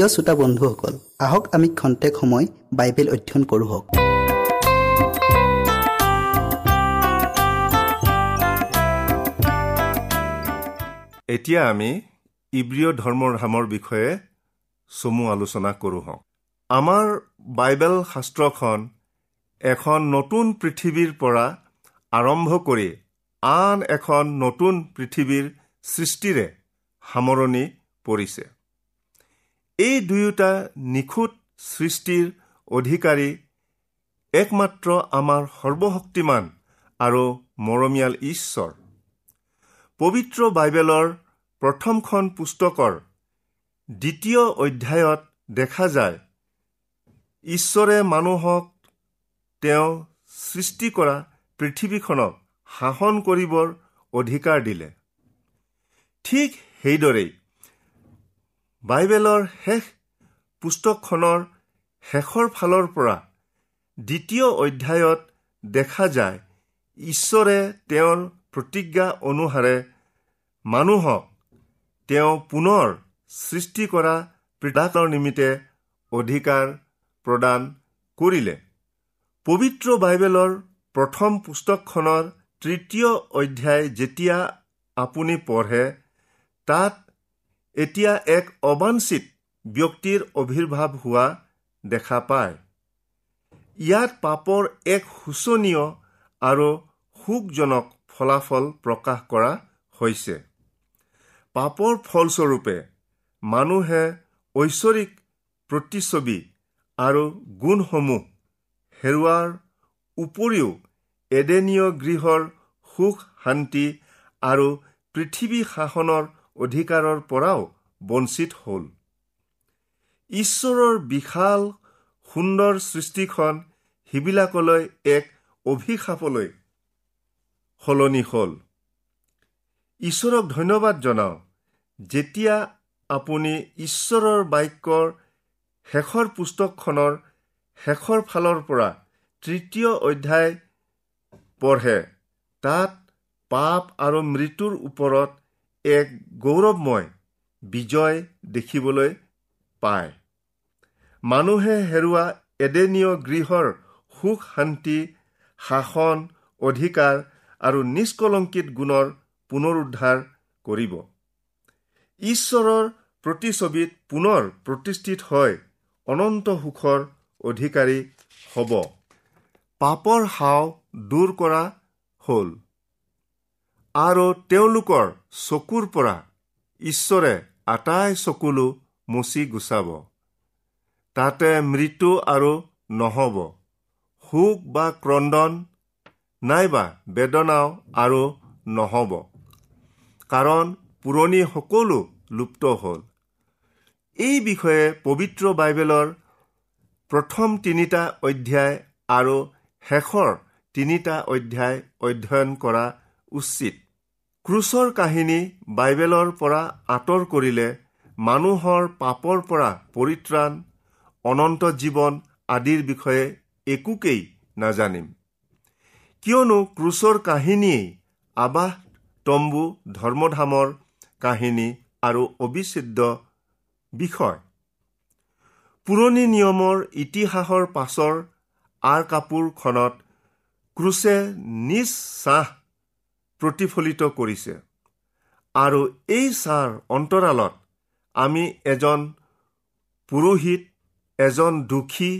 প্ৰিয় শ্ৰোতা বন্ধুসকল আহক আমি খন্তেক সময় বাইবেল অধ্যয়ন কৰোঁ এতিয়া আমি ইব্ৰিয় ধৰ্মৰ ধামৰ বিষয়ে চমু আলোচনা কৰোঁ হওক। আমাৰ বাইবেল শাস্ত্ৰখন এখন নতুন পৃথিৱীৰ পৰা আৰম্ভ কৰি আন এখন নতুন পৃথিৱীৰ সৃষ্টিৰে সামৰণি পৰিছে। এই দুয়োটা নিখুঁত সৃষ্টিৰ অধিকাৰী একমাত্ৰ আমাৰ সৰ্বশক্তিমান আৰু মৰমীয়াল ঈশ্বৰ। পবিত্ৰ বাইবেলৰ প্ৰথমখন পুস্তকৰ দ্বিতীয় অধ্যায়ত দেখা যায় ঈশ্বৰে মানুহক তেওঁ সৃষ্টি কৰা পৃথিৱীখনক শাসন কৰিবৰ অধিকাৰ দিলে। ঠিক সেইদৰেই বাইবেলৰ শেষ পুস্তকখনৰ শেষৰ ফালৰ পৰা দ্বিতীয় অধ্যায়ত দেখা যায় ঈশ্বৰে তেওঁৰ প্ৰতিজ্ঞা অনুসাৰে মানুহক তেওঁ পুনৰ সৃষ্টি কৰা পিতাকৰ নিমিত্তে অধিকাৰ প্ৰদান কৰিলে। পবিত্ৰ বাইবেলৰ প্ৰথম পুস্তকখনৰ তৃতীয় অধ্যায় যেতিয়া আপুনি পঢ়ে তাত এতিয়া এক অবাঞ্চিত ব্যক্তিৰ অবিৰ্ভাৱ হোৱা দেখা পায়। ইয়াত পাপৰ এক শোচনীয় আৰু সুখজনক ফলাফল প্ৰকাশ কৰা হৈছে। পাপৰ ফলস্বৰূপে মানুহে ঐশ্বৰিক প্ৰতিচ্ছবি আৰু গুণসমূহ হেৰুৱাৰ উপৰিও এডেনীয় গৃহৰ সুখ শান্তি আৰু পৃথিৱী শাসনৰ অধিকাৰৰ পৰাও বঞ্চিত হ'ল। ঈশ্বৰৰ বিশাল সুন্দৰ সৃষ্টিখন সিবিলাকলৈ এক অভিশাপলৈ সলনি হ'ল। ঈশ্বৰক ধন্যবাদ জনাওঁ যেতিয়া আপুনি ঈশ্বৰৰ বাক্যৰ শেষৰ পুস্তকখনৰ শেষৰ ফালৰ পৰা তৃতীয় অধ্যায় পঢ়ে তাত পাপ আৰু মৃত্যুৰ ওপৰত এক গৌৰৱময় বিজয় দেখিবলৈ পায়। মানুহে হেৰুৱা এডেনীয় গৃহৰ সুখ শান্তি শাসন অধিকাৰ আৰু নিষ্কলংকিত গুণৰ পুনৰুদ্ধাৰ কৰিব। ঈশ্বৰৰ প্ৰতিছবিত পুনৰ প্ৰতিষ্ঠিত হৈ অনন্ত সুখৰ অধিকাৰী হ'ব। পাপৰ হাও দূৰ কৰা হ'ল। আৰু তেওঁলোকৰ চকুৰ পৰা ঈশ্বৰে আটাই চকুলো মুচি গুচাব। তাতে মৃত্যু আৰু নহ'ব। সুখ বা ক্ৰদন নাইবা বেদনাও আৰু নহ'ব। কাৰণ পুৰণি সকলো লুপ্ত হ'ল। এই বিষয়ে পবিত্ৰ বাইবেলৰ প্ৰথম তিনিটা অধ্যায় আৰু শেষৰ তিনিটা অধ্যায় অধ্যয়ন কৰা উচিত। ক্ৰুচৰ কাহিনী বাইবেলৰ পৰা আঁতৰ কৰিলে মানুহৰ পাপৰ পৰা পৰিত্ৰাণ অনন্ত জীৱন আদিৰ বিষয়ে একোকেই নাজানিম। কিয়নো ক্ৰুচৰ কাহিনীয়েই আবাস তম্বু ধৰ্মধামৰ কাহিনী আৰু অবিচ্ছেদ্য বিষয়। পুৰণি নিয়মৰ ইতিহাসৰ পাছৰ আৰ কাপোৰখনত ক্ৰুচে নিজ চাহ প্ৰতিফলিত কৰিছে। আৰু এই চাহ অন্তৰালত আমি এজন পুৰোহিত এজন দুখী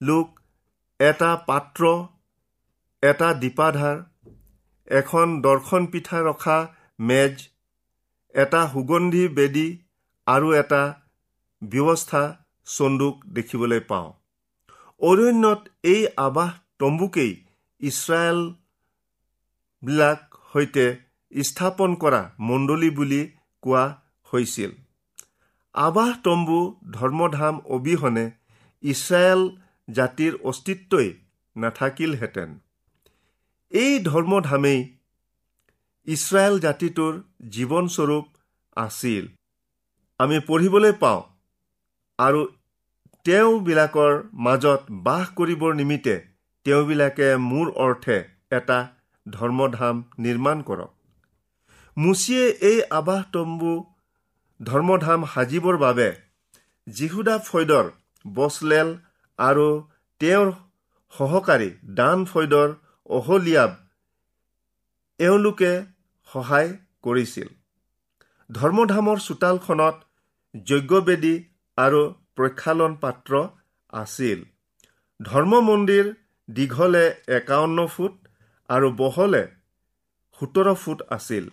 লোক এটা পাত্ৰ এটা দীপাধাৰ এখন দৰ্শন পিঠা ৰখা মেজ এটা সুগন্ধি বেদী আৰু এটা ব্যৱস্থা চন্দুক দেখিবলৈ পাওঁ। অৰণ্যত এই আৱাস তম্বুকেই ইছৰাইলবিলাক সৈতে স্থাপন কৰা মণ্ডলী বুলি কোৱা হৈছিল। আৱাস তম্বু ধৰ্মধাম অবিহনে ইছৰাইল জাতিৰ অস্তিত্বই নাথাকিলহেঁতেন। এই ধৰ্মধামেই ইছৰাইল জাতিটোৰ জীৱনস্বৰূপ আছিল। আমি পঢ়িবলৈ পাওঁ আৰু তেওঁবিলাকৰ মাজত বাস কৰিবৰ নিমিত্তে তেওঁবিলাকে মোৰ অৰ্থে এটা ধৰ্মধাম নিৰ্মাণ কৰক। মুচিয়ে এই আৱাস তম্বু ধৰ্মধাম সাজিবৰ বাবে জিহুদা ফৈদৰ বছলেল আৰু তেওঁৰ সহকাৰী দান ফৈদৰ অহলিয়াব এওঁলোকে সহায় কৰিছিল। ধৰ্মধামৰ চোতালখনত যজ্ঞবেদী আৰু প্ৰক্ষালন পাত্ৰ আছিল। ধৰ্ম মন্দিৰ দীঘলে একাৱন্ন ফুট আৰু বহলে সোতৰ ফুট আছিল।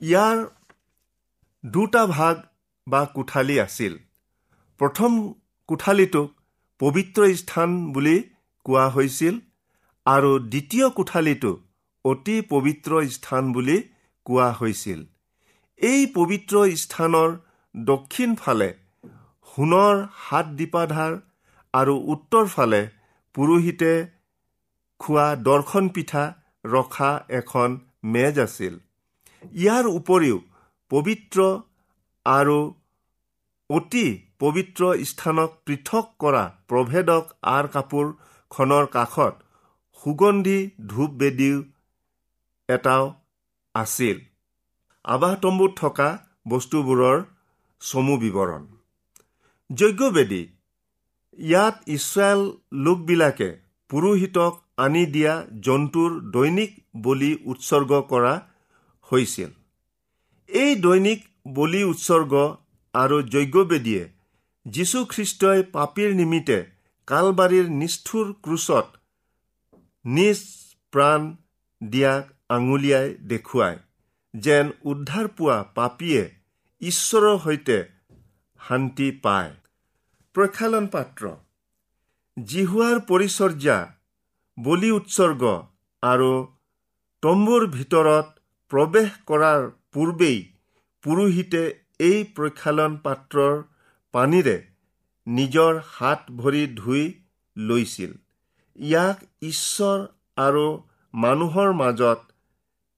ইয়াৰ দুটা ভাগ বা কোঠালি আছিল। প্ৰথম কোঠালিটোক পবিত্ৰ স্থান বুলি কোৱা হৈছিল আৰু দ্বিতীয় কোঠালিটো অতি পবিত্ৰ স্থান বুলি কোৱা হৈছিল। এই পবিত্ৰ স্থানৰ দক্ষিণ ফালে সোণৰ হাত দীপাধাৰ আৰু উত্তৰ ফালে পুৰোহিতে খোৱা দৰ্শন পিঠা ৰখা এখন মেজ আছিল। ইয়াৰ উপৰিও পবিত্ৰ আৰু অতি পবিত্ৰ স্থানক পৃথক কৰা প্ৰভেদক আৰ কাপোৰখনৰ কাষত সুগন্ধি ধূপ বেদীও এটাও আছিল। আৱাহতম্বুত থকা বস্তুবোৰৰ চমু বিৱৰণ যজ্ঞবেদী ইয়াত ইছৰাইল লোকবিলাকে পুৰোহিতক আনি দিয়া জন্তুৰ দৈনিক বলি উৎসৰ্গ কৰা হৈছিল। এই দৈনিক বলি উৎসৰ্গ আৰু যজ্ঞবেদীয়ে যীশুখ্ৰীষ্টই পাপীৰ নিমিত্তে কালবাৰীৰ নিষ্ঠুৰ ক্ৰুচত নিজ প্ৰাণ দিয়াক আঙুলিয়াই দেখুৱায় যেন উদ্ধাৰ পোৱা পাপীয়ে ঈশ্বৰৰ সৈতে শান্তি পায়। প্ৰক্ষালন পাত্ৰ জিহুৱাৰ পৰিচৰ্যা বলি উৎসৰ্গ আৰু তম্বুৰ ভিতৰত প্ৰৱেশ কৰাৰ পূৰ্বেই পুৰোহিতে এই প্ৰক্ষালন পাত্ৰৰ পানীৰে নিজৰ হাত ভৰি ধুই লৈছিল। ইয়াক ঈশ্বৰ আৰু মানুহৰ মাজত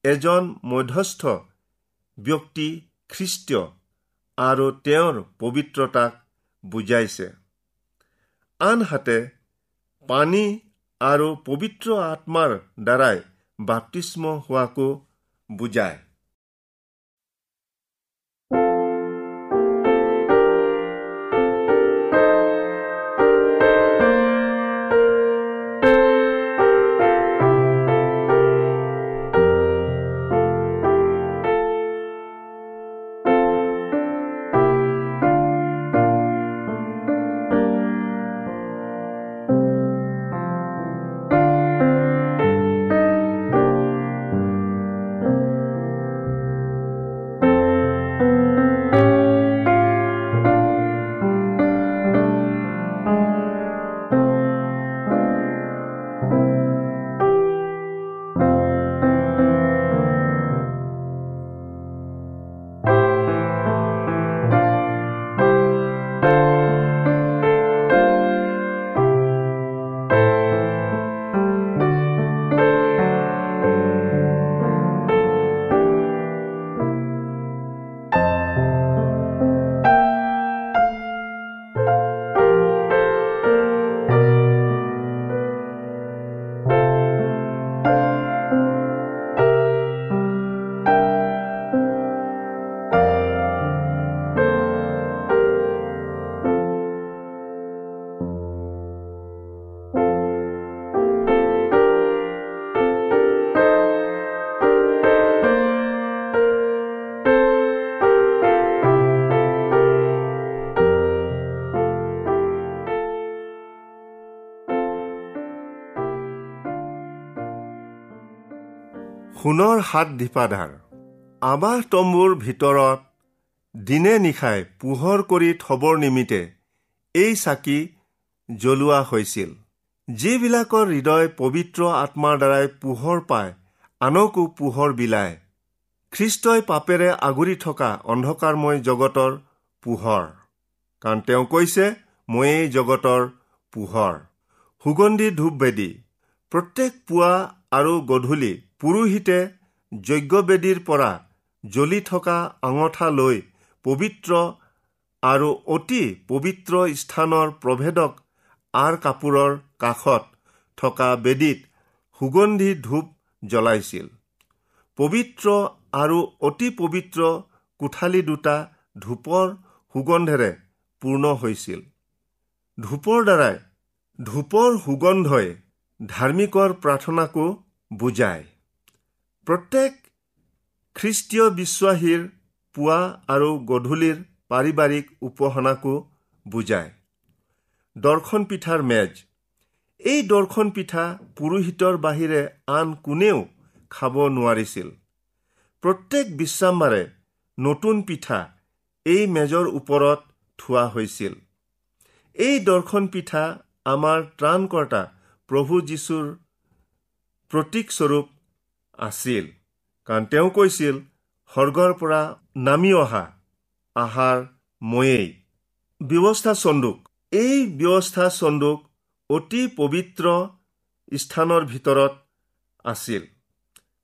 এজন মধ্যস্থ ব্যক্তি খ্ৰীষ্টীয় আৰু তেওঁৰ পবিত্ৰতাক বুজাইছে। আনহাতে পানী আৰু পবিত্ৰ আত্মাৰ দ্বাৰাই বাপ্তিস্ম হোৱাকো বুজায়। সোণৰ হাত ধিপাধাৰ। আৱাস তম্বুৰ ভিতৰত দিনে নিশাই পোহৰ কৰি থবৰ নিমিত্তে এই চাকি জ্বলোৱা হৈছিল যিবিলাকৰ হৃদয় পবিত্ৰ আত্মাৰ দ্বাৰাই পোহৰ পায় আনকো পোহৰ বিলায়। খ্ৰীষ্টই পাপেৰে আগুৰি থকা অন্ধকাৰময় জগতৰ পোহৰ কাৰণ তেওঁ কৈছে ময়েই জগতৰ পোহৰ। সুগন্ধি ধূপবেদী প্ৰত্যেক পুৱা আৰু গধূলি পুৰোহিতে যজ্ঞবেদীৰ পৰা জ্বলি থকা আঙঠা লৈ পবিত্ৰ আৰু অতি পবিত্ৰ স্থানৰ প্ৰভেদক আৰ কাপোৰৰ কাষত থকা বেদীত সুগন্ধি ধূপ জ্বলাইছিল। পবিত্ৰ আৰু অতি পবিত্ৰ কোঠালি দুটা ধূপৰ সুগন্ধেৰে পূৰ্ণ হৈছিল। ধূপৰ দ্বাৰাই ধূপৰ সুগন্ধই ধাৰ্মিকৰ প্ৰাৰ্থনাকো বুজায়। প্ৰত্যেক খ্ৰীষ্টীয় বিশ্বাসীৰ পুৱা আৰু গধূলিৰ পাৰিবাৰিক উপাসনাকো বুজায়। দৰ্শন পিঠাৰ মেজ। এই দৰ্শন পিঠা পুৰোহিতৰ বাহিৰে আন কোনেও খাব নোৱাৰিছিল। প্ৰত্যেক বিশ্ৰামবাৰে নতুন পিঠা এই মেজৰ ওপৰত থোৱা হৈছিল। এই দৰ্শন পিঠা আমাৰ ত্ৰাণকৰ্তা প্ৰভু যীশুৰ প্ৰতীকস্বৰূপ আছিল। কাৰণ তেওঁ কৈছিল স্বৰ্গৰ পৰা নামি অহা আহাৰ ময়েই। ব্যৱস্থা চন্দুক। এই ব্যৱস্থা চন্দুক অতি পবিত্ৰ স্থানৰ ভিতৰত আছিল।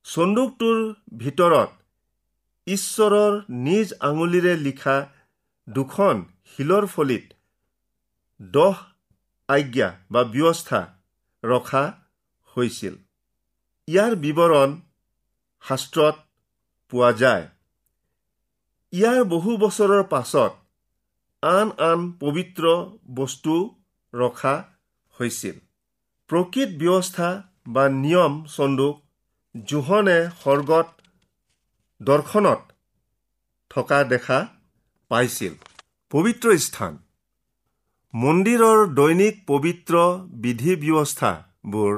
চন্দুকটোৰ ভিতৰত ঈশ্বৰৰ নিজ আঙুলিৰে লিখা দুখন শিলৰ ফলিত দহ আজ্ঞা বা ব্যৱস্থা ৰখা হৈছিল। ইয়াৰ বিৱৰণ শাস্ত্ৰত পোৱা যায়। ইয়াৰ বহু বছৰৰ পাছত আন আন পবিত্ৰ বস্তু ৰখা হৈছিল। প্ৰকৃত ব্যৱস্থা বা নিয়ম চন্দুক জোহনে স্বৰ্গত দৰ্শনত থকা দেখা পাইছিল। পবিত্ৰ স্থান। মন্দিৰৰ দৈনিক পবিত্ৰ বিধি ব্যৱস্থাবোৰ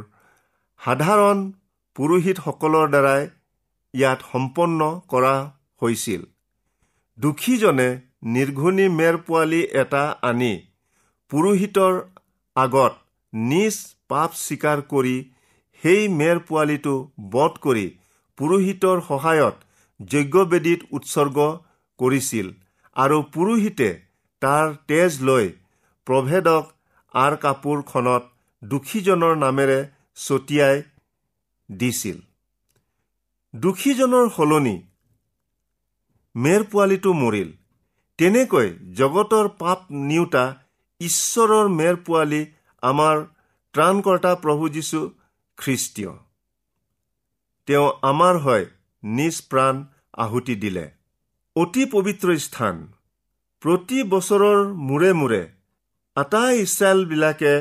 সাধাৰণ পুৰোহিতসকলৰ দ্বাৰাই ইয়াত সম্পন্ন কৰা হৈছিল। দুখীজনে নিৰ্ঘুণী মেৰ পোৱালি এটা আনি পুৰোহিতৰ আগত নিজ পাপ স্বীকাৰ কৰি সেই মেৰ পোৱালিটো বধ কৰি পুৰোহিতৰ সহায়ত যজ্ঞবেদীত উৎসৰ্গ কৰিছিল আৰু পুৰোহিতে তাৰ তেজ লৈ প্ৰভেদক আৰ কাপোৰখনত দুখীজনৰ নামেৰে ছটিয়াই দিছিল। দুখীজনৰ সলনি। মেৰ পোৱালিটো মৰিল। তেনেকৈ জগতৰ পাপ নিওতা ঈশ্বৰৰ মেৰ পোৱালি আমাৰ ত্ৰাণকৰ্তা প্ৰভু যীশু খ্ৰীষ্টীয়। তেওঁ আমাৰ হয় নিজ প্ৰাণ আহুতি দিলে। অতি পবিত্ৰ স্থান। প্ৰতি বছৰৰ মূৰে মূৰে আটাই ইছৰাইলবিলাকে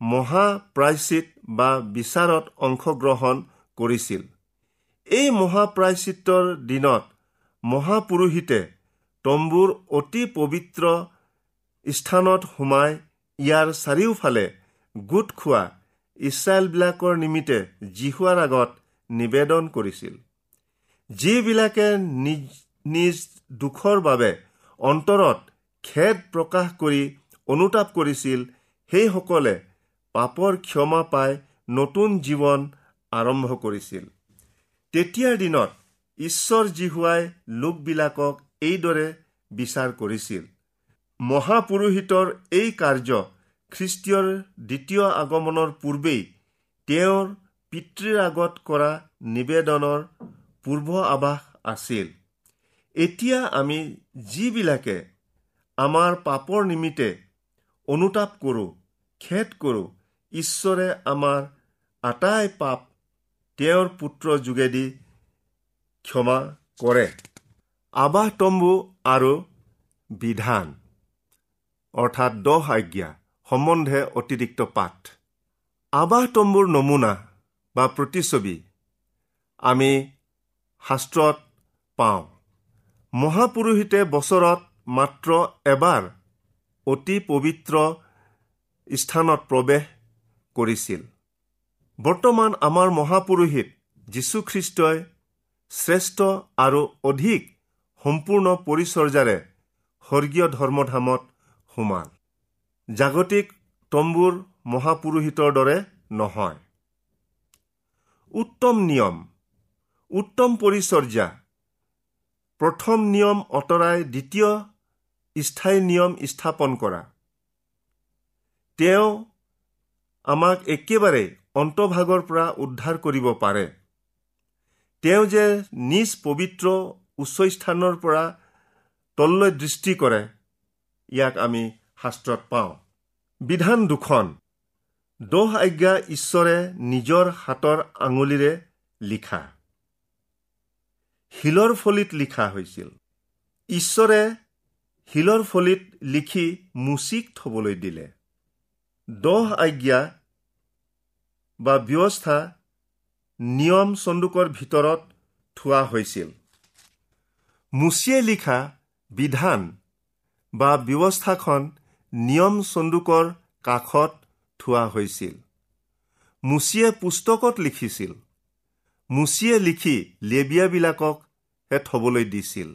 মহাপ্ৰায়চিত বা বিচাৰত অংশগ্ৰহণ কৰিছিল। এই মহাপ্ৰায়চিত্ৰৰ দিনত মহাপুৰোহিতে তম্বুৰ অতি পবিত্ৰ স্থানত সোমাই ইয়াৰ চাৰিওফালে গোট খোৱা ইছৰাইলবিলাকৰ নিমিত্তে জিহুৱাৰ আগত নিবেদন কৰিছিল। যিবিলাকে নিজ নিজ দুখৰ বাবে অন্তৰত খেদ প্ৰকাশ কৰি অনুতাপ কৰিছিল সেইসকলে পাপৰ ক্ষমা পাই নতুন জীৱন আৰম্ভ কৰিছিল। তেতিয়াৰ দিনত ঈশ্বৰ জিহুৱাই লোকবিলাকক এইদৰে বিচাৰ কৰিছিল। মহাপুৰোহিতৰ এই কাৰ্য খ্ৰীষ্টীয়ৰ দ্বিতীয় আগমনৰ পূৰ্বেই তেওঁৰ পিতৃৰ আগত কৰা নিবেদনৰ পূৰ্ব আৱাস আছিল। এতিয়া আমি যিবিলাকে আমাৰ পাপৰ নিমিত্তে অনুতাপ কৰোঁ খেদ কৰোঁ ঈশ্বৰে আমাৰ আটাই পাপ তেওঁৰ পুত্ৰ যোগেদি ক্ষমা কৰে। আবাহ তম্বু আৰু বিধান অৰ্থাৎ দহ আজ্ঞা সম্বন্ধে অতিৰিক্ত পাঠ। আবাহ তম্বুৰ নমুনা বা প্ৰতিচ্ছবি আমি শাস্ত্ৰত পাওঁ। মহাপুৰোহিতে বছৰত মাত্ৰ এবাৰ অতি পবিত্ৰ স্থানত প্ৰৱেশ কৰিছিল। বৰ্তমান আমাৰ মহাপুৰোহিত যীশুখ্ৰীষ্টই শ্ৰেষ্ঠ আৰু অধিক সম্পূৰ্ণ পৰিচৰ্যাৰে স্বৰ্গীয় ধৰ্মধামত সোমাল। জাগতিক তম্বুৰ মহাপুৰোহিতৰ দৰে নহয়। উত্তম নিয়ম উত্তম পৰিচৰ্যা প্ৰথম নিয়ম আঁতৰাই দ্বিতীয় স্থায়ী নিয়ম স্থাপন কৰা। তেওঁ আমাক একেবাৰে অন্তভাগৰ পৰা উদ্ধাৰ কৰিব পাৰে। তেওঁ যে নিজ পবিত্ৰ উচ্চস্থানৰ পৰা তললৈ দৃষ্টি কৰে ইয়াক আমি শাস্ত্ৰত পাওঁ। বিধান দুখন। দহ আজ্ঞা ঈশ্বৰে নিজৰ হাতৰ আঙুলিৰে লিখা। শিলৰ ফলিত লিখা হৈছিল। ঈশ্বৰে শিলৰ ফলিত লিখি মুচিক থবলৈ দিলে। দহ আজ্ঞা বা ব্যৱস্থা নিয়ম চন্দুকৰ ভিতৰত থোৱা হৈছিল। মুচিয়ে লিখা বিধান বা ব্যৱস্থাখন নিয়ম চন্দুকৰ কাষত থোৱা হৈছিল। মুচিয়ে পুস্তকত লিখিছিল। মুচিয়ে লিখি লেবিয়াবিলাককহে থবলৈ দিছিল।